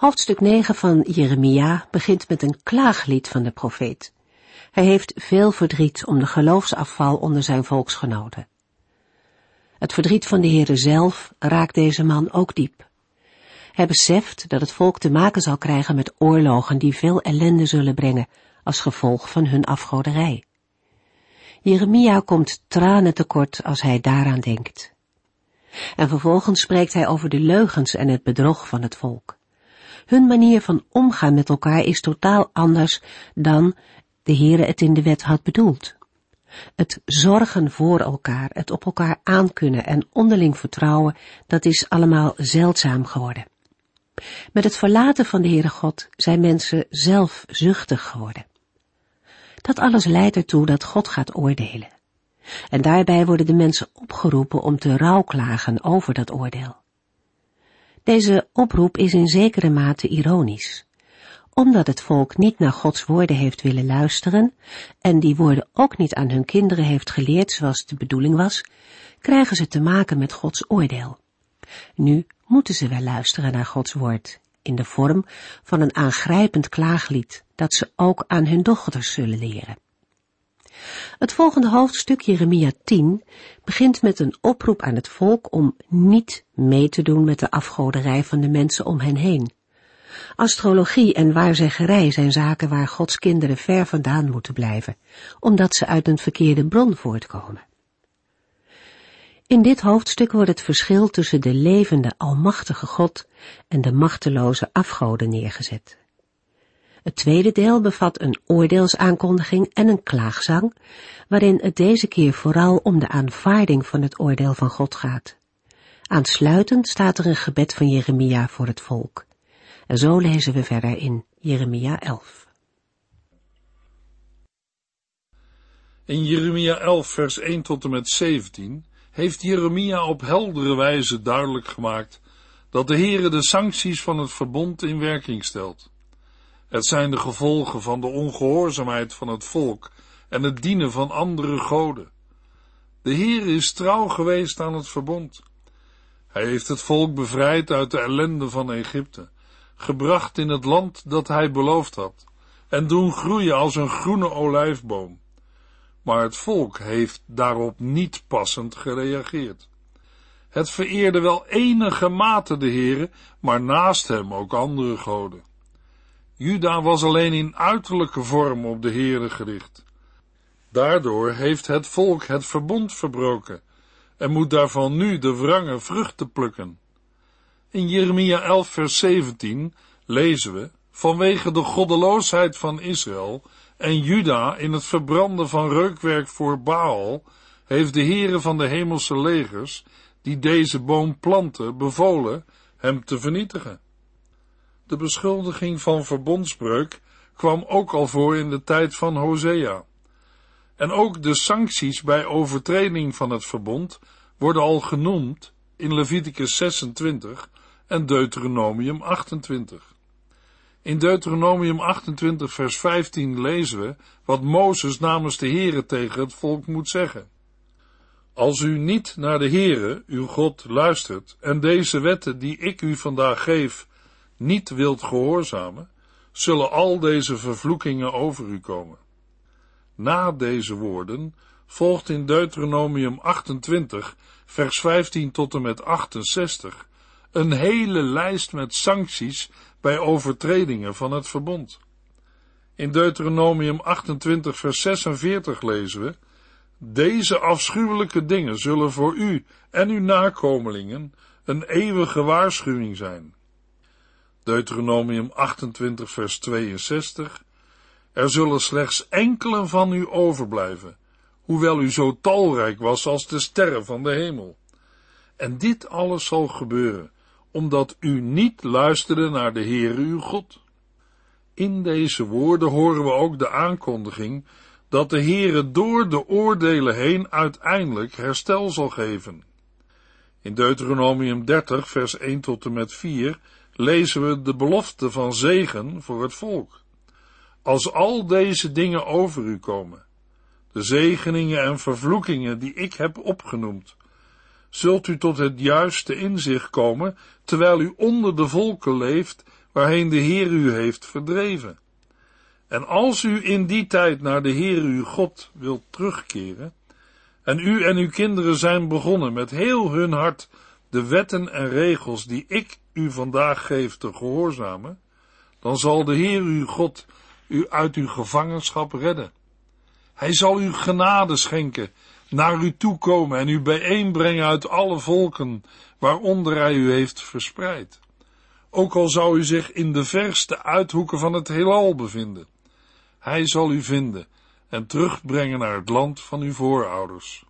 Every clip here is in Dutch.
Hoofdstuk 9 van Jeremia begint met een klaaglied van de profeet. Hij heeft veel verdriet om de geloofsafval onder zijn volksgenoten. Het verdriet van de Heere zelf raakt deze man ook diep. Hij beseft dat het volk te maken zal krijgen met oorlogen die veel ellende zullen brengen als gevolg van hun afgoderij. Jeremia komt tranen tekort als hij daaraan denkt. En vervolgens spreekt hij over de leugens en het bedrog van het volk. Hun manier van omgaan met elkaar is totaal anders dan de Heere het in de wet had bedoeld. Het zorgen voor elkaar, het op elkaar aankunnen en onderling vertrouwen, dat is allemaal zeldzaam geworden. Met het verlaten van de Heere God zijn mensen zelfzuchtig geworden. Dat alles leidt ertoe dat God gaat oordelen. En daarbij worden de mensen opgeroepen om te rouwklagen over dat oordeel. Deze oproep is in zekere mate ironisch, omdat het volk niet naar Gods woorden heeft willen luisteren en die woorden ook niet aan hun kinderen heeft geleerd zoals de bedoeling was, krijgen ze te maken met Gods oordeel. Nu moeten ze wel luisteren naar Gods woord, in de vorm van een aangrijpend klaaglied dat ze ook aan hun dochters zullen leren. Het volgende hoofdstuk, Jeremia 10, begint met een oproep aan het volk om niet mee te doen met de afgoderij van de mensen om hen heen. Astrologie en waarzeggerij zijn zaken waar Gods kinderen ver vandaan moeten blijven, omdat ze uit een verkeerde bron voortkomen. In dit hoofdstuk wordt het verschil tussen de levende, almachtige God en de machteloze afgoden neergezet. Het tweede deel bevat een oordeelsaankondiging en een klaagzang, waarin het deze keer vooral om de aanvaarding van het oordeel van God gaat. Aansluitend staat er een gebed van Jeremia voor het volk. En zo lezen we verder in Jeremia 11. In Jeremia 11 vers 1 tot en met 17 heeft Jeremia op heldere wijze duidelijk gemaakt dat de Heere de sancties van het verbond in werking stelt. Het zijn de gevolgen van de ongehoorzaamheid van het volk en het dienen van andere goden. De Heer is trouw geweest aan het verbond. Hij heeft het volk bevrijd uit de ellende van Egypte, gebracht in het land dat hij beloofd had, en doen groeien als een groene olijfboom. Maar het volk heeft daarop niet passend gereageerd. Het vereerde wel enige mate de Heere, maar naast hem ook andere goden. Juda was alleen in uiterlijke vorm op de Heere gericht. Daardoor heeft het volk het verbond verbroken en moet daarvan nu de wrange vruchten plukken. In Jeremia 11 vers 17 lezen we, vanwege de goddeloosheid van Israël en Juda in het verbranden van reukwerk voor Baal, heeft de Heere van de hemelse legers, die deze boom planten, bevolen hem te vernietigen. De beschuldiging van verbondsbreuk kwam ook al voor in de tijd van Hosea. En ook de sancties bij overtreding van het verbond worden al genoemd in Leviticus 26 en Deuteronomium 28. In Deuteronomium 28 vers 15 lezen we wat Mozes namens de Heere tegen het volk moet zeggen. Als u niet naar de Heere, uw God, luistert en deze wetten die ik u vandaag geef niet wilt gehoorzamen, zullen al deze vervloekingen over u komen. Na deze woorden volgt in Deuteronomium 28, vers 15 tot en met 68, een hele lijst met sancties bij overtredingen van het verbond. In Deuteronomium 28, vers 46 lezen we, Deze afschuwelijke dingen zullen voor u en uw nakomelingen een eeuwige waarschuwing zijn. Deuteronomium 28, vers 62. Er zullen slechts enkelen van u overblijven, hoewel u zo talrijk was als de sterren van de hemel. En dit alles zal gebeuren, omdat u niet luisterde naar de Heere uw God. In deze woorden horen we ook de aankondiging dat de Heere door de oordelen heen uiteindelijk herstel zal geven. In Deuteronomium 30, vers 1 tot en met 4 lezen we de belofte van zegen voor het volk. Als al deze dingen over u komen, de zegeningen en vervloekingen die ik heb opgenoemd, zult u tot het juiste inzicht komen, terwijl u onder de volken leeft, waarheen de Heer u heeft verdreven. En als u in die tijd naar de Heer uw God wilt terugkeren, en u en uw kinderen zijn begonnen met heel hun hart de wetten en regels die ik u vandaag geef te gehoorzamen, dan zal de Heer uw God u uit uw gevangenschap redden. Hij zal u genade schenken, naar u toekomen en u bijeenbrengen uit alle volken waaronder hij u heeft verspreid. Ook al zou u zich in de verste uithoeken van het heelal bevinden. Hij zal u vinden en terugbrengen naar het land van uw voorouders.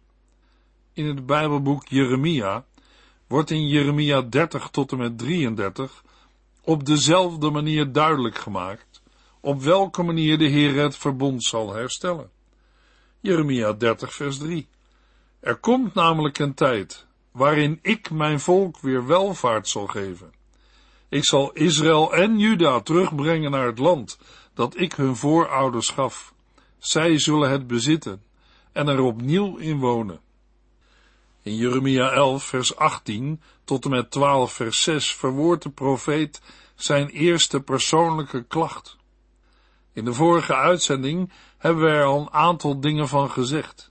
In het Bijbelboek Jeremia wordt in Jeremia 30 tot en met 33 op dezelfde manier duidelijk gemaakt op welke manier de Heer het verbond zal herstellen. Jeremia 30 vers 3. Er komt namelijk een tijd waarin ik mijn volk weer welvaart zal geven. Ik zal Israël en Juda terugbrengen naar het land dat ik hun voorouders gaf. Zij zullen het bezitten en er opnieuw in wonen. In Jeremia 11 vers 18 tot en met 12 vers 6 verwoordt de profeet zijn eerste persoonlijke klacht. In de vorige uitzending hebben we er al een aantal dingen van gezegd.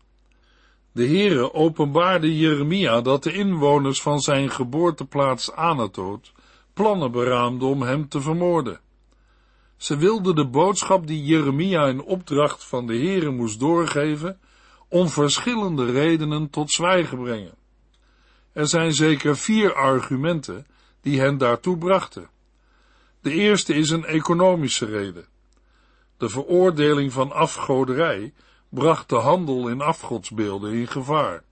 De Heere openbaarde Jeremia dat de inwoners van zijn geboorteplaats Anatoot plannen beraamden om hem te vermoorden. Ze wilden de boodschap die Jeremia in opdracht van de Heere moest doorgeven, om verschillende redenen tot zwijgen brengen. Er zijn zeker vier argumenten die hen daartoe brachten. De eerste is een economische reden. De veroordeling van afgoderij bracht de handel in afgodsbeelden in gevaar.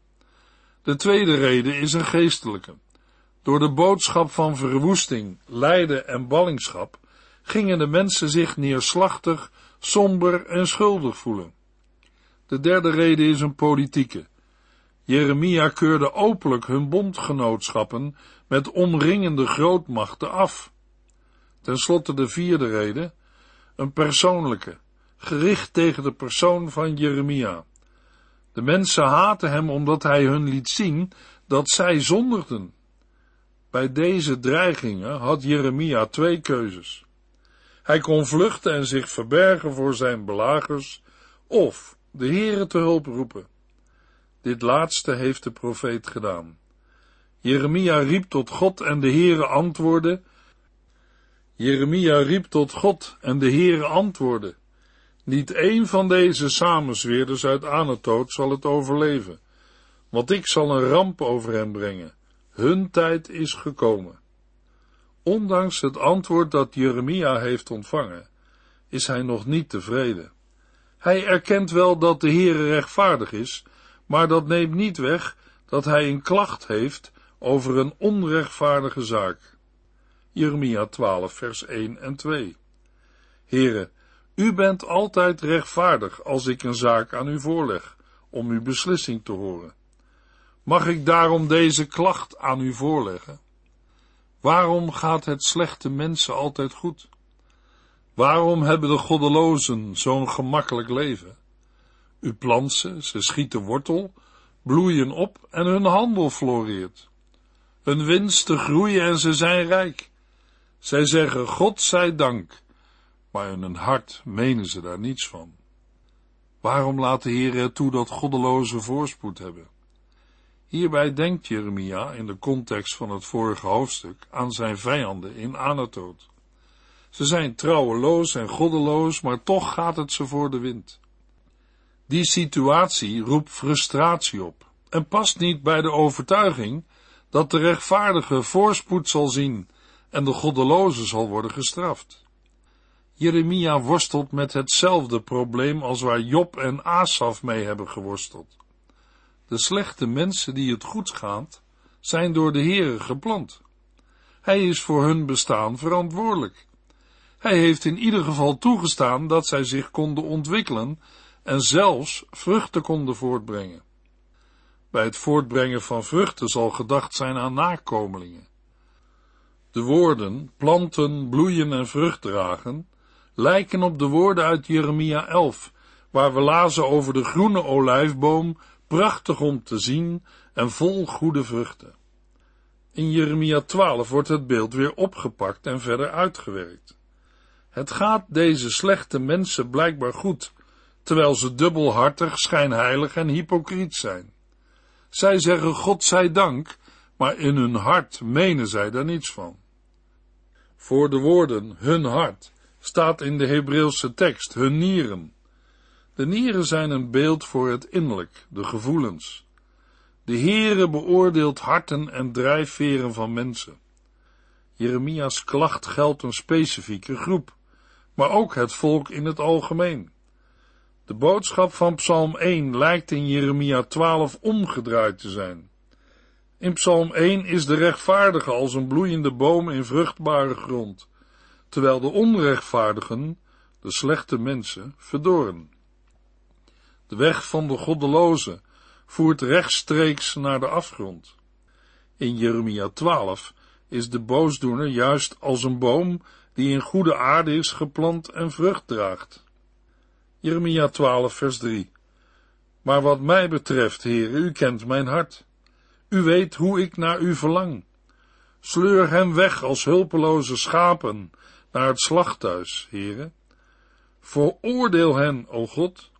De tweede reden is een geestelijke. Door de boodschap van verwoesting, lijden en ballingschap gingen de mensen zich neerslachtig, somber en schuldig voelen. De derde reden is een politieke. Jeremia keurde openlijk hun bondgenootschappen met omringende grootmachten af. Ten slotte de vierde reden, een persoonlijke, gericht tegen de persoon van Jeremia. De mensen haatten hem omdat hij hun liet zien dat zij zondigden. Bij deze dreigingen had Jeremia twee keuzes. Hij kon vluchten en zich verbergen voor zijn belagers, of de Heere te hulp roepen. Dit laatste heeft de profeet gedaan. Jeremia riep tot God en de Heere antwoordde. Jeremia riep tot God en de Heere antwoordde. Niet één van deze samenzweerders uit Anatoot zal het overleven, want ik zal een ramp over hen brengen. Hun tijd is gekomen. Ondanks het antwoord dat Jeremia heeft ontvangen, is hij nog niet tevreden. Hij erkent wel dat de Heere rechtvaardig is, maar dat neemt niet weg dat hij een klacht heeft over een onrechtvaardige zaak. Jeremia 12 vers 1 en 2 Heere, u bent altijd rechtvaardig als ik een zaak aan u voorleg, om uw beslissing te horen. Mag ik daarom deze klacht aan u voorleggen? Waarom gaat het slechte mensen altijd goed? Waarom hebben de goddelozen zo'n gemakkelijk leven? U plant ze, ze schieten wortel, bloeien op en hun handel floreert. Hun winsten groeien en ze zijn rijk. Zij zeggen God zij dank, maar in hun hart menen ze daar niets van. Waarom laat de Heer er toe dat goddelozen voorspoed hebben? Hierbij denkt Jeremia in de context van het vorige hoofdstuk aan zijn vijanden in Anatoot. Ze zijn trouweloos en goddeloos, maar toch gaat het ze voor de wind. Die situatie roept frustratie op en past niet bij de overtuiging dat de rechtvaardige voorspoed zal zien en de goddeloze zal worden gestraft. Jeremia worstelt met hetzelfde probleem als waar Job en Asaf mee hebben geworsteld. De slechte mensen die het goed gaat, zijn door de Heere geplant. Hij is voor hun bestaan verantwoordelijk. Hij heeft in ieder geval toegestaan dat zij zich konden ontwikkelen en zelfs vruchten konden voortbrengen. Bij het voortbrengen van vruchten zal gedacht zijn aan nakomelingen. De woorden planten, bloeien en vrucht dragen lijken op de woorden uit Jeremia 11, waar we lazen over de groene olijfboom, prachtig om te zien en vol goede vruchten. In Jeremia 12 wordt het beeld weer opgepakt en verder uitgewerkt. Het gaat deze slechte mensen blijkbaar goed, terwijl ze dubbelhartig, schijnheilig en hypocriet zijn. Zij zeggen God zij dank, maar in hun hart menen zij daar niets van. Voor de woorden hun hart staat in de Hebreeuwse tekst hun nieren. De nieren zijn een beeld voor het innerlijk, de gevoelens. De Heere beoordeelt harten en drijfveren van mensen. Jeremia's klacht geldt een specifieke groep, maar ook het volk in het algemeen. De boodschap van Psalm 1 lijkt in Jeremia 12 omgedraaid te zijn. In Psalm 1 is de rechtvaardige als een bloeiende boom in vruchtbare grond, terwijl de onrechtvaardigen, de slechte mensen, verdorren. De weg van de goddeloze voert rechtstreeks naar de afgrond. In Jeremia 12 is de boosdoener juist als een boom die in goede aarde is geplant en vrucht draagt. Jeremia 12 vers 3 Maar wat mij betreft, Heer, u kent mijn hart. U weet hoe ik naar u verlang. Sleur hem weg als hulpeloze schapen naar het slachthuis, heren. Veroordeel hen, o God.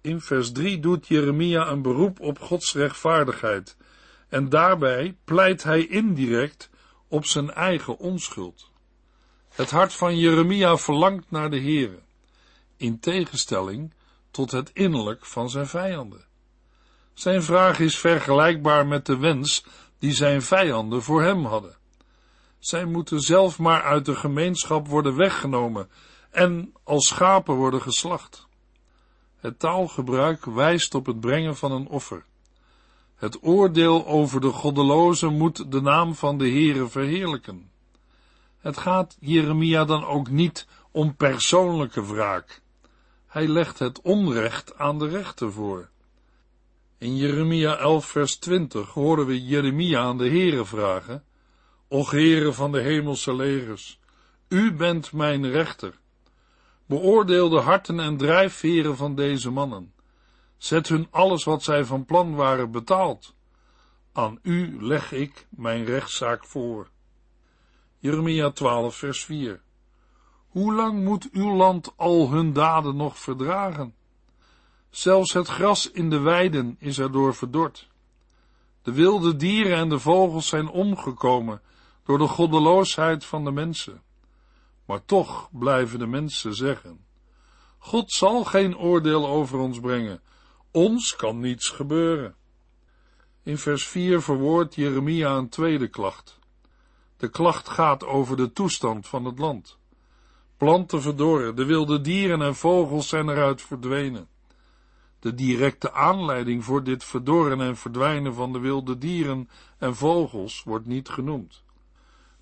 In vers 3 doet Jeremia een beroep op Gods rechtvaardigheid en daarbij pleit hij indirect op zijn eigen onschuld. Het hart van Jeremia verlangt naar de Here, in tegenstelling tot het innerlijk van zijn vijanden. Zijn vraag is vergelijkbaar met de wens die zijn vijanden voor hem hadden. Zij moeten zelf maar uit de gemeenschap worden weggenomen en als schapen worden geslacht. Het taalgebruik wijst op het brengen van een offer. Het oordeel over de goddelozen moet de naam van de Heere verheerlijken. Het gaat Jeremia dan ook niet om persoonlijke wraak. Hij legt het onrecht aan de rechter voor. In Jeremia 11 vers 20 horen we Jeremia aan de Heere vragen, Och Heere van de hemelse legers, u bent mijn rechter. Beoordeel de harten en drijfveren van deze mannen. Zet hun alles wat zij van plan waren betaald. Aan u leg ik mijn rechtszaak voor. Jeremia 12 vers 4 Hoe lang moet uw land al hun daden nog verdragen? Zelfs het gras in de weiden is erdoor verdord. De wilde dieren en de vogels zijn omgekomen door de goddeloosheid van de mensen. Maar toch blijven de mensen zeggen, God zal geen oordeel over ons brengen, ons kan niets gebeuren. In vers 4 verwoordt Jeremia een tweede klacht. De klacht gaat over de toestand van het land. Planten verdorren, de wilde dieren en vogels zijn eruit verdwenen. De directe aanleiding voor dit verdorren en verdwijnen van de wilde dieren en vogels wordt niet genoemd.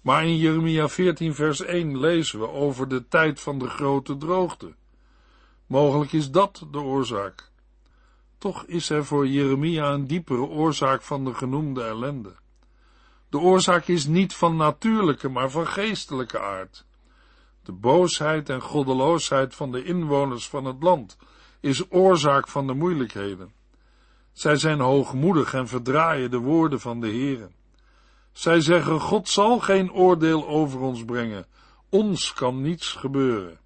Maar in Jeremia 14 vers 1 lezen we over de tijd van de grote droogte. Mogelijk is dat de oorzaak. Toch is er voor Jeremia een diepere oorzaak van de genoemde ellende. De oorzaak is niet van natuurlijke, maar van geestelijke aard. De boosheid en goddeloosheid van de inwoners van het land is oorzaak van de moeilijkheden. Zij zijn hoogmoedig en verdraaien de woorden van de Heere. Zij zeggen, God zal geen oordeel over ons brengen, ons kan niets gebeuren.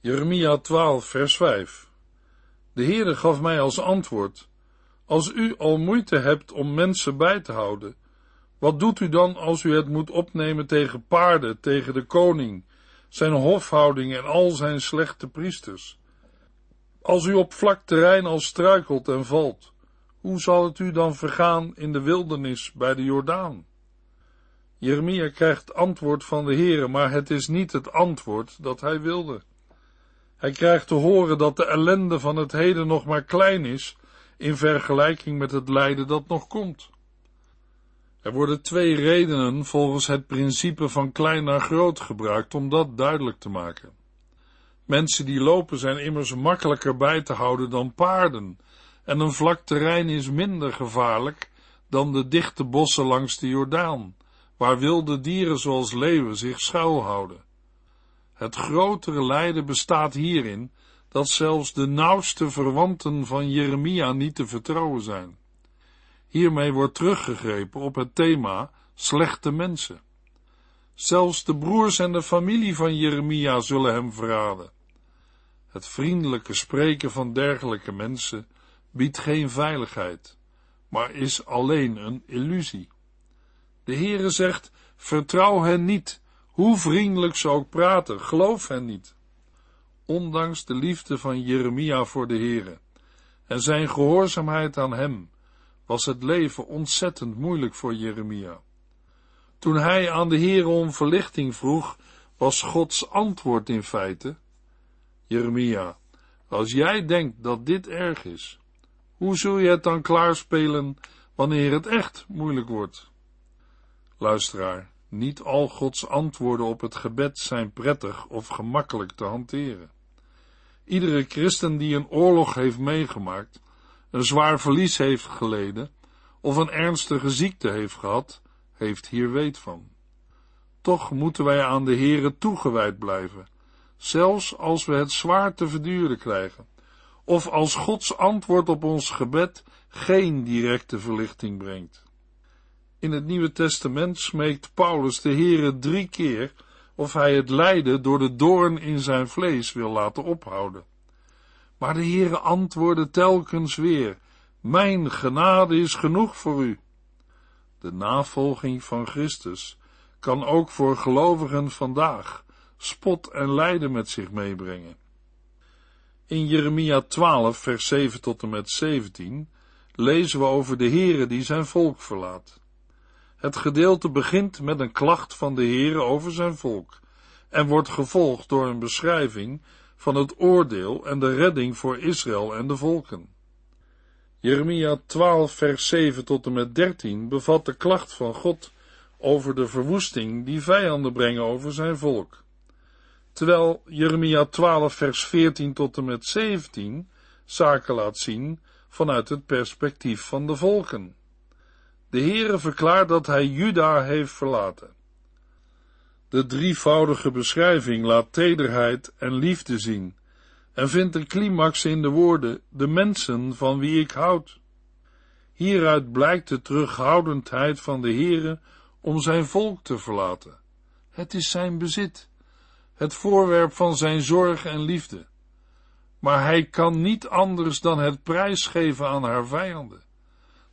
Jeremia 12, vers 5 De Heere gaf mij als antwoord, als u al moeite hebt om mensen bij te houden, wat doet u dan als u het moet opnemen tegen paarden, tegen de koning, zijn hofhouding en al zijn slechte priesters? Als u op vlak terrein al struikelt en valt, hoe zal het u dan vergaan in de wildernis bij de Jordaan? Jeremia krijgt antwoord van de Heere, maar het is niet het antwoord dat hij wilde. Hij krijgt te horen dat de ellende van het heden nog maar klein is in vergelijking met het lijden dat nog komt. Er worden twee redenen volgens het principe van klein naar groot gebruikt om dat duidelijk te maken. Mensen die lopen zijn immers makkelijker bij te houden dan paarden, en een vlak terrein is minder gevaarlijk dan de dichte bossen langs de Jordaan, waar wilde dieren zoals leeuwen zich schuilhouden. Het grotere lijden bestaat hierin dat zelfs de nauwste verwanten van Jeremia niet te vertrouwen zijn. Hiermee wordt teruggegrepen op het thema slechte mensen. Zelfs de broers en de familie van Jeremia zullen hem verraden. Het vriendelijke spreken van dergelijke mensen biedt geen veiligheid, maar is alleen een illusie. De Heere zegt, vertrouw hen niet, hoe vriendelijk ze ook praten, geloof hen niet. Ondanks de liefde van Jeremia voor de Heere en zijn gehoorzaamheid aan hem, was het leven ontzettend moeilijk voor Jeremia. Toen hij aan de Heere om verlichting vroeg, was Gods antwoord in feite, Jeremia, als jij denkt dat dit erg is, hoe zul je het dan klaarspelen wanneer het echt moeilijk wordt? Luisteraar, niet al Gods antwoorden op het gebed zijn prettig of gemakkelijk te hanteren. Iedere christen die een oorlog heeft meegemaakt, een zwaar verlies heeft geleden of een ernstige ziekte heeft gehad, heeft hier weet van. Toch moeten wij aan de Heere toegewijd blijven, zelfs als we het zwaar te verduren krijgen, of als Gods antwoord op ons gebed geen directe verlichting brengt. In het Nieuwe Testament smeekt Paulus de Heere drie keer of hij het lijden door de doorn in zijn vlees wil laten ophouden. Maar de Heere antwoordde telkens weer, mijn genade is genoeg voor u. De navolging van Christus kan ook voor gelovigen vandaag spot en lijden met zich meebrengen. In Jeremia 12, vers 7 tot en met 17 lezen we over de Heere die zijn volk verlaat. Het gedeelte begint met een klacht van de Heere over zijn volk en wordt gevolgd door een beschrijving van het oordeel en de redding voor Israël en de volken. Jeremia 12, vers 7 tot en met 13 bevat de klacht van God over de verwoesting die vijanden brengen over zijn volk. Terwijl Jeremia 12, vers 14 tot en met 17 zaken laat zien vanuit het perspectief van de volken. De Heere verklaart dat hij Juda heeft verlaten. De drievoudige beschrijving laat tederheid en liefde zien en vindt een climax in de woorden de mensen van wie ik houd. Hieruit blijkt de terughoudendheid van de Heere om zijn volk te verlaten. Het is zijn bezit, het voorwerp van zijn zorg en liefde. Maar hij kan niet anders dan het prijsgeven aan haar vijanden.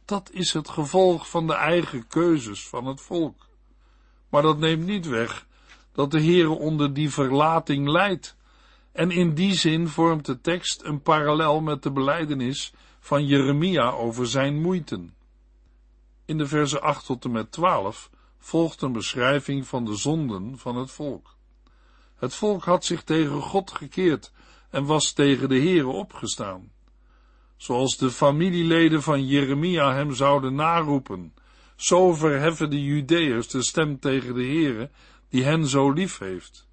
Dat is het gevolg van de eigen keuzes van het volk. Maar dat neemt niet weg dat de Heere onder die verlating leidt. En in die zin vormt de tekst een parallel met de beleidenis van Jeremia over zijn moeiten. In de verse 8 tot en met 12 volgt een beschrijving van de zonden van het volk. Het volk had zich tegen God gekeerd en was tegen de Heere opgestaan. Zoals de familieleden van Jeremia hem zouden naroepen, zo verheffen de Judeërs de stem tegen de Heere, die hen zo lief heeft.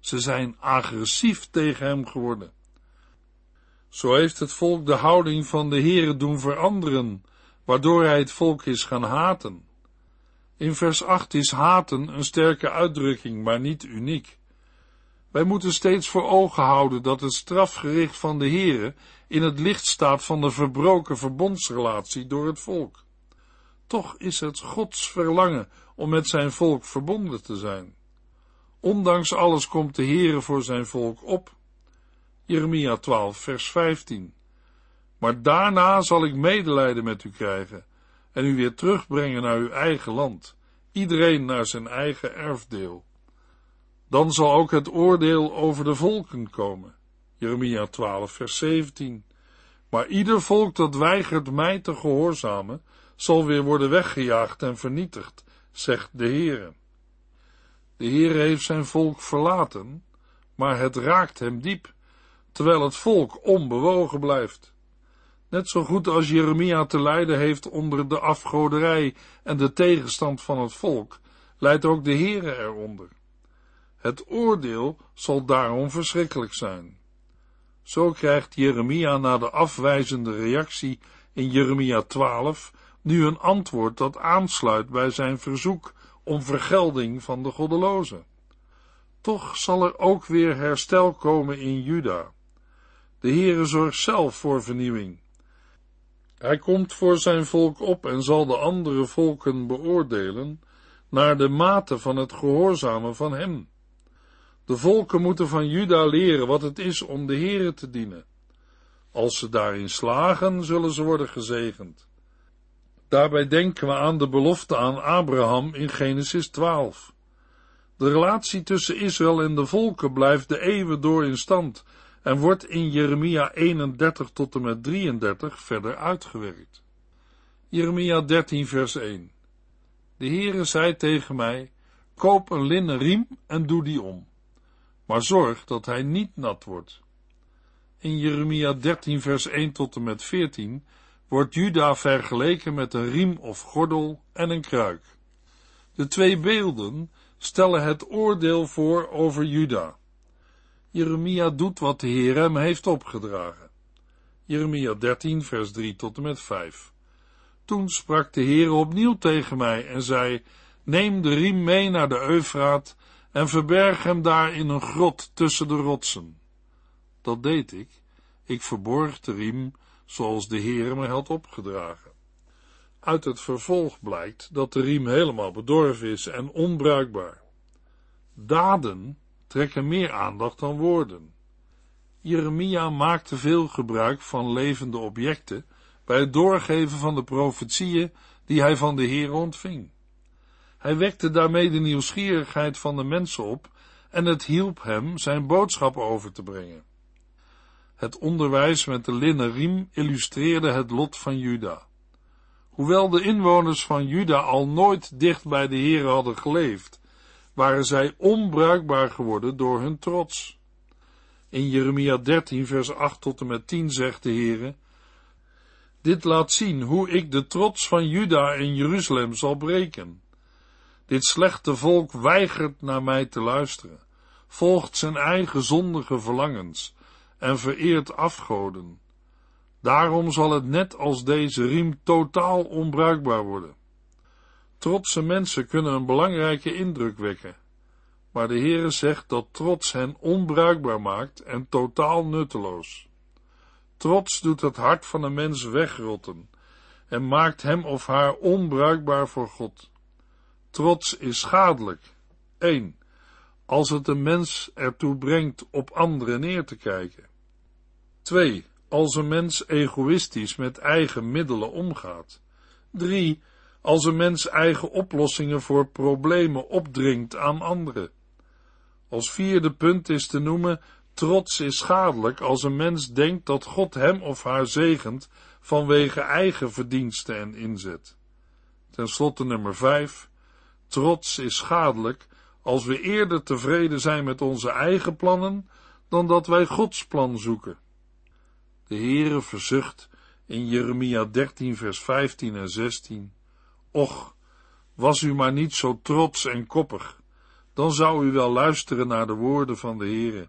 Ze zijn agressief tegen hem geworden. Zo heeft het volk de houding van de Heere doen veranderen, waardoor hij het volk is gaan haten. In vers 8 is haten een sterke uitdrukking, maar niet uniek. Wij moeten steeds voor ogen houden dat het strafgericht van de Heere in het licht staat van de verbroken verbondsrelatie door het volk. Toch is het Gods verlangen om met zijn volk verbonden te zijn. Ondanks alles komt de Heere voor zijn volk op. Jeremia 12, vers 15. Maar daarna zal ik medelijden met u krijgen en u weer terugbrengen naar uw eigen land, iedereen naar zijn eigen erfdeel. Dan zal ook het oordeel over de volken komen. Jeremia 12, vers 17. Maar ieder volk dat weigert mij te gehoorzamen, zal weer worden weggejaagd en vernietigd, zegt de Heere. De Heere heeft zijn volk verlaten, maar het raakt hem diep, terwijl het volk onbewogen blijft. Net zo goed als Jeremia te lijden heeft onder de afgoderij en de tegenstand van het volk, leidt ook de Heere eronder. Het oordeel zal daarom verschrikkelijk zijn. Zo krijgt Jeremia na de afwijzende reactie in Jeremia 12 nu een antwoord dat aansluit bij zijn verzoek om vergelding van de goddelozen. Toch zal er ook weer herstel komen in Juda. De Heere zorgt zelf voor vernieuwing. Hij komt voor zijn volk op en zal de andere volken beoordelen naar de mate van het gehoorzamen van hem. De volken moeten van Juda leren wat het is om de Heere te dienen. Als ze daarin slagen, zullen ze worden gezegend. Daarbij denken we aan de belofte aan Abraham in Genesis 12. De relatie tussen Israël en de volken blijft de eeuwen door in stand en wordt in Jeremia 31 tot en met 33 verder uitgewerkt. Jeremia 13 vers 1 De Heere zei tegen mij, koop een linnen riem en doe die om, maar zorg dat hij niet nat wordt. In Jeremia 13 vers 1 tot en met 14 wordt Juda vergeleken met een riem of gordel en een kruik. De twee beelden stellen het oordeel voor over Juda. Jeremia doet wat de Heer hem heeft opgedragen. Jeremia 13, vers 3 tot en met 5. Toen sprak de Heer opnieuw tegen mij en zei, neem de riem mee naar de Eufraat en verberg hem daar in een grot tussen de rotsen. Dat deed ik. Ik verborg de riem zoals de Heer me had opgedragen. Uit het vervolg blijkt dat de riem helemaal bedorven is en onbruikbaar. Daden trekken meer aandacht dan woorden. Jeremia maakte veel gebruik van levende objecten bij het doorgeven van de profetieën die hij van de Heer ontving. Hij wekte daarmee de nieuwsgierigheid van de mensen op en het hielp hem zijn boodschap over te brengen. Het onderwijs met de linnen riem illustreerde het lot van Juda. Hoewel de inwoners van Juda al nooit dicht bij de Heer hadden geleefd, waren zij onbruikbaar geworden door hun trots. In Jeremia 13 vers 8 tot en met 10 zegt de Heere, Dit laat zien hoe ik de trots van Juda en Jeruzalem zal breken. Dit slechte volk weigert naar mij te luisteren, volgt zijn eigen zondige verlangens en vereert afgoden. Daarom zal het net als deze riem totaal onbruikbaar worden. Trotse mensen kunnen een belangrijke indruk wekken, maar de Heere zegt dat trots hen onbruikbaar maakt en totaal nutteloos. Trots doet het hart van een mens wegrotten en maakt hem of haar onbruikbaar voor God. Trots is schadelijk. 1. Als het een mens ertoe brengt op anderen neer te kijken. 2. Als een mens egoïstisch met eigen middelen omgaat. 3 als een mens eigen oplossingen voor problemen opdringt aan anderen. Als vierde punt is te noemen, trots is schadelijk als een mens denkt dat God hem of haar zegent vanwege eigen verdiensten en inzet. Ten slotte nummer vijf, trots is schadelijk als we eerder tevreden zijn met onze eigen plannen dan dat wij Gods plan zoeken. De Heere verzucht in Jeremia 13 vers 15 en 16 Och, was u maar niet zo trots en koppig, dan zou u wel luisteren naar de woorden van de Heere.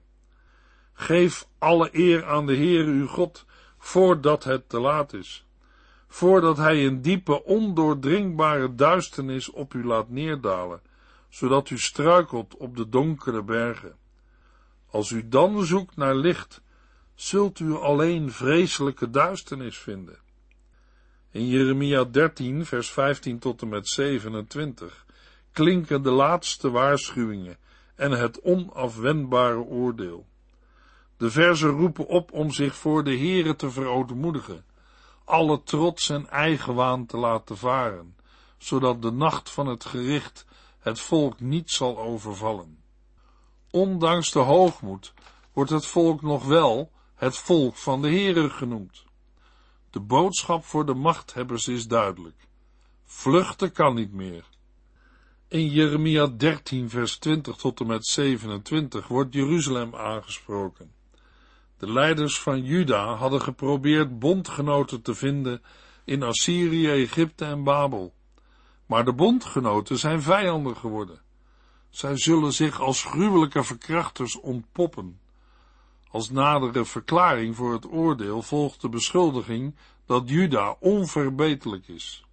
Geef alle eer aan de Heere uw God, voordat het te laat is, voordat hij een diepe, ondoordringbare duisternis op u laat neerdalen, zodat u struikelt op de donkere bergen. Als u dan zoekt naar licht, zult u alleen vreselijke duisternis vinden. In Jeremia 13, vers 15 tot en met 27 klinken de laatste waarschuwingen en het onafwendbare oordeel. De verzen roepen op om zich voor de Heere te verootmoedigen, alle trots en eigenwaan te laten varen, zodat de nacht van het gericht het volk niet zal overvallen. Ondanks de hoogmoed wordt het volk nog wel het volk van de Heere genoemd. De boodschap voor de machthebbers is duidelijk. Vluchten kan niet meer. In Jeremia 13, vers 20 tot en met 27 wordt Jeruzalem aangesproken. De leiders van Juda hadden geprobeerd bondgenoten te vinden in Assyrië, Egypte en Babel. Maar de bondgenoten zijn vijanden geworden. Zij zullen zich als gruwelijke verkrachters ontpoppen. Als nadere verklaring voor het oordeel volgt de beschuldiging dat Juda onverbeterlijk is.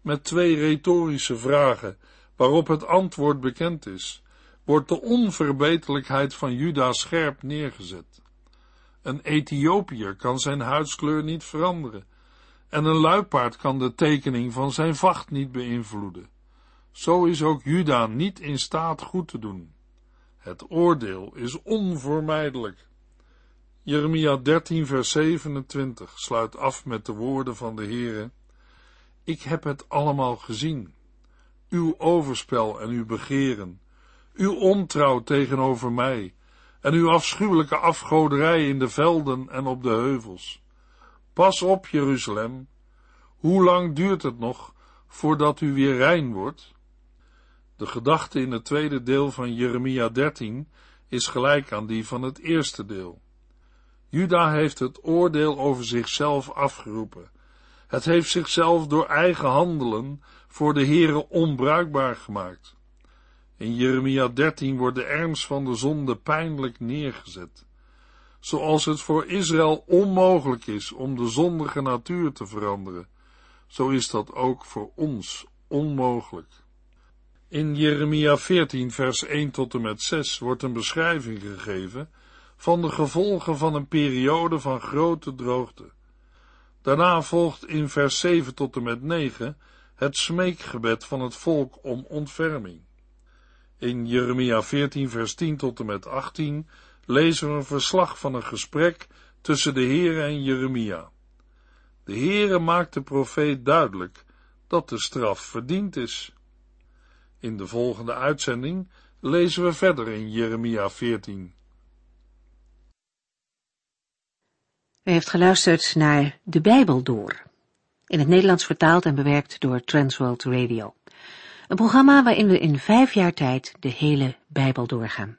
Met twee retorische vragen, waarop het antwoord bekend is, wordt de onverbeterlijkheid van Juda scherp neergezet. Een Ethiopiër kan zijn huidskleur niet veranderen, en een luipaard kan de tekening van zijn vacht niet beïnvloeden. Zo is ook Juda niet in staat goed te doen. Het oordeel is onvermijdelijk. Jeremia 13 vers 27 sluit af met de woorden van de Heere. Ik heb het allemaal gezien. Uw overspel en uw begeren, uw ontrouw tegenover mij en uw afschuwelijke afgoderij in de velden en op de heuvels. Pas op, Jeruzalem. Hoe lang duurt het nog voordat u weer rein wordt? De gedachte in het tweede deel van Jeremia 13 is gelijk aan die van het eerste deel. Juda heeft het oordeel over zichzelf afgeroepen. Het heeft zichzelf door eigen handelen voor de Heere onbruikbaar gemaakt. In Jeremia 13 wordt de ernst van de zonde pijnlijk neergezet. Zoals het voor Israël onmogelijk is om de zondige natuur te veranderen, zo is dat ook voor ons onmogelijk. In Jeremia 14 vers 1 tot en met 6 wordt een beschrijving gegeven van de gevolgen van een periode van grote droogte. Daarna volgt in vers 7 tot en met 9 het smeekgebed van het volk om ontferming. In Jeremia 14 vers 10 tot en met 18 lezen we een verslag van een gesprek tussen de Heere en Jeremia. De Heere maakt de profeet duidelijk dat de straf verdiend is. In de volgende uitzending lezen we verder in Jeremia 14. U heeft geluisterd naar De Bijbel Door, in het Nederlands vertaald en bewerkt door Transworld Radio. Een programma waarin we in vijf jaar tijd de hele Bijbel doorgaan.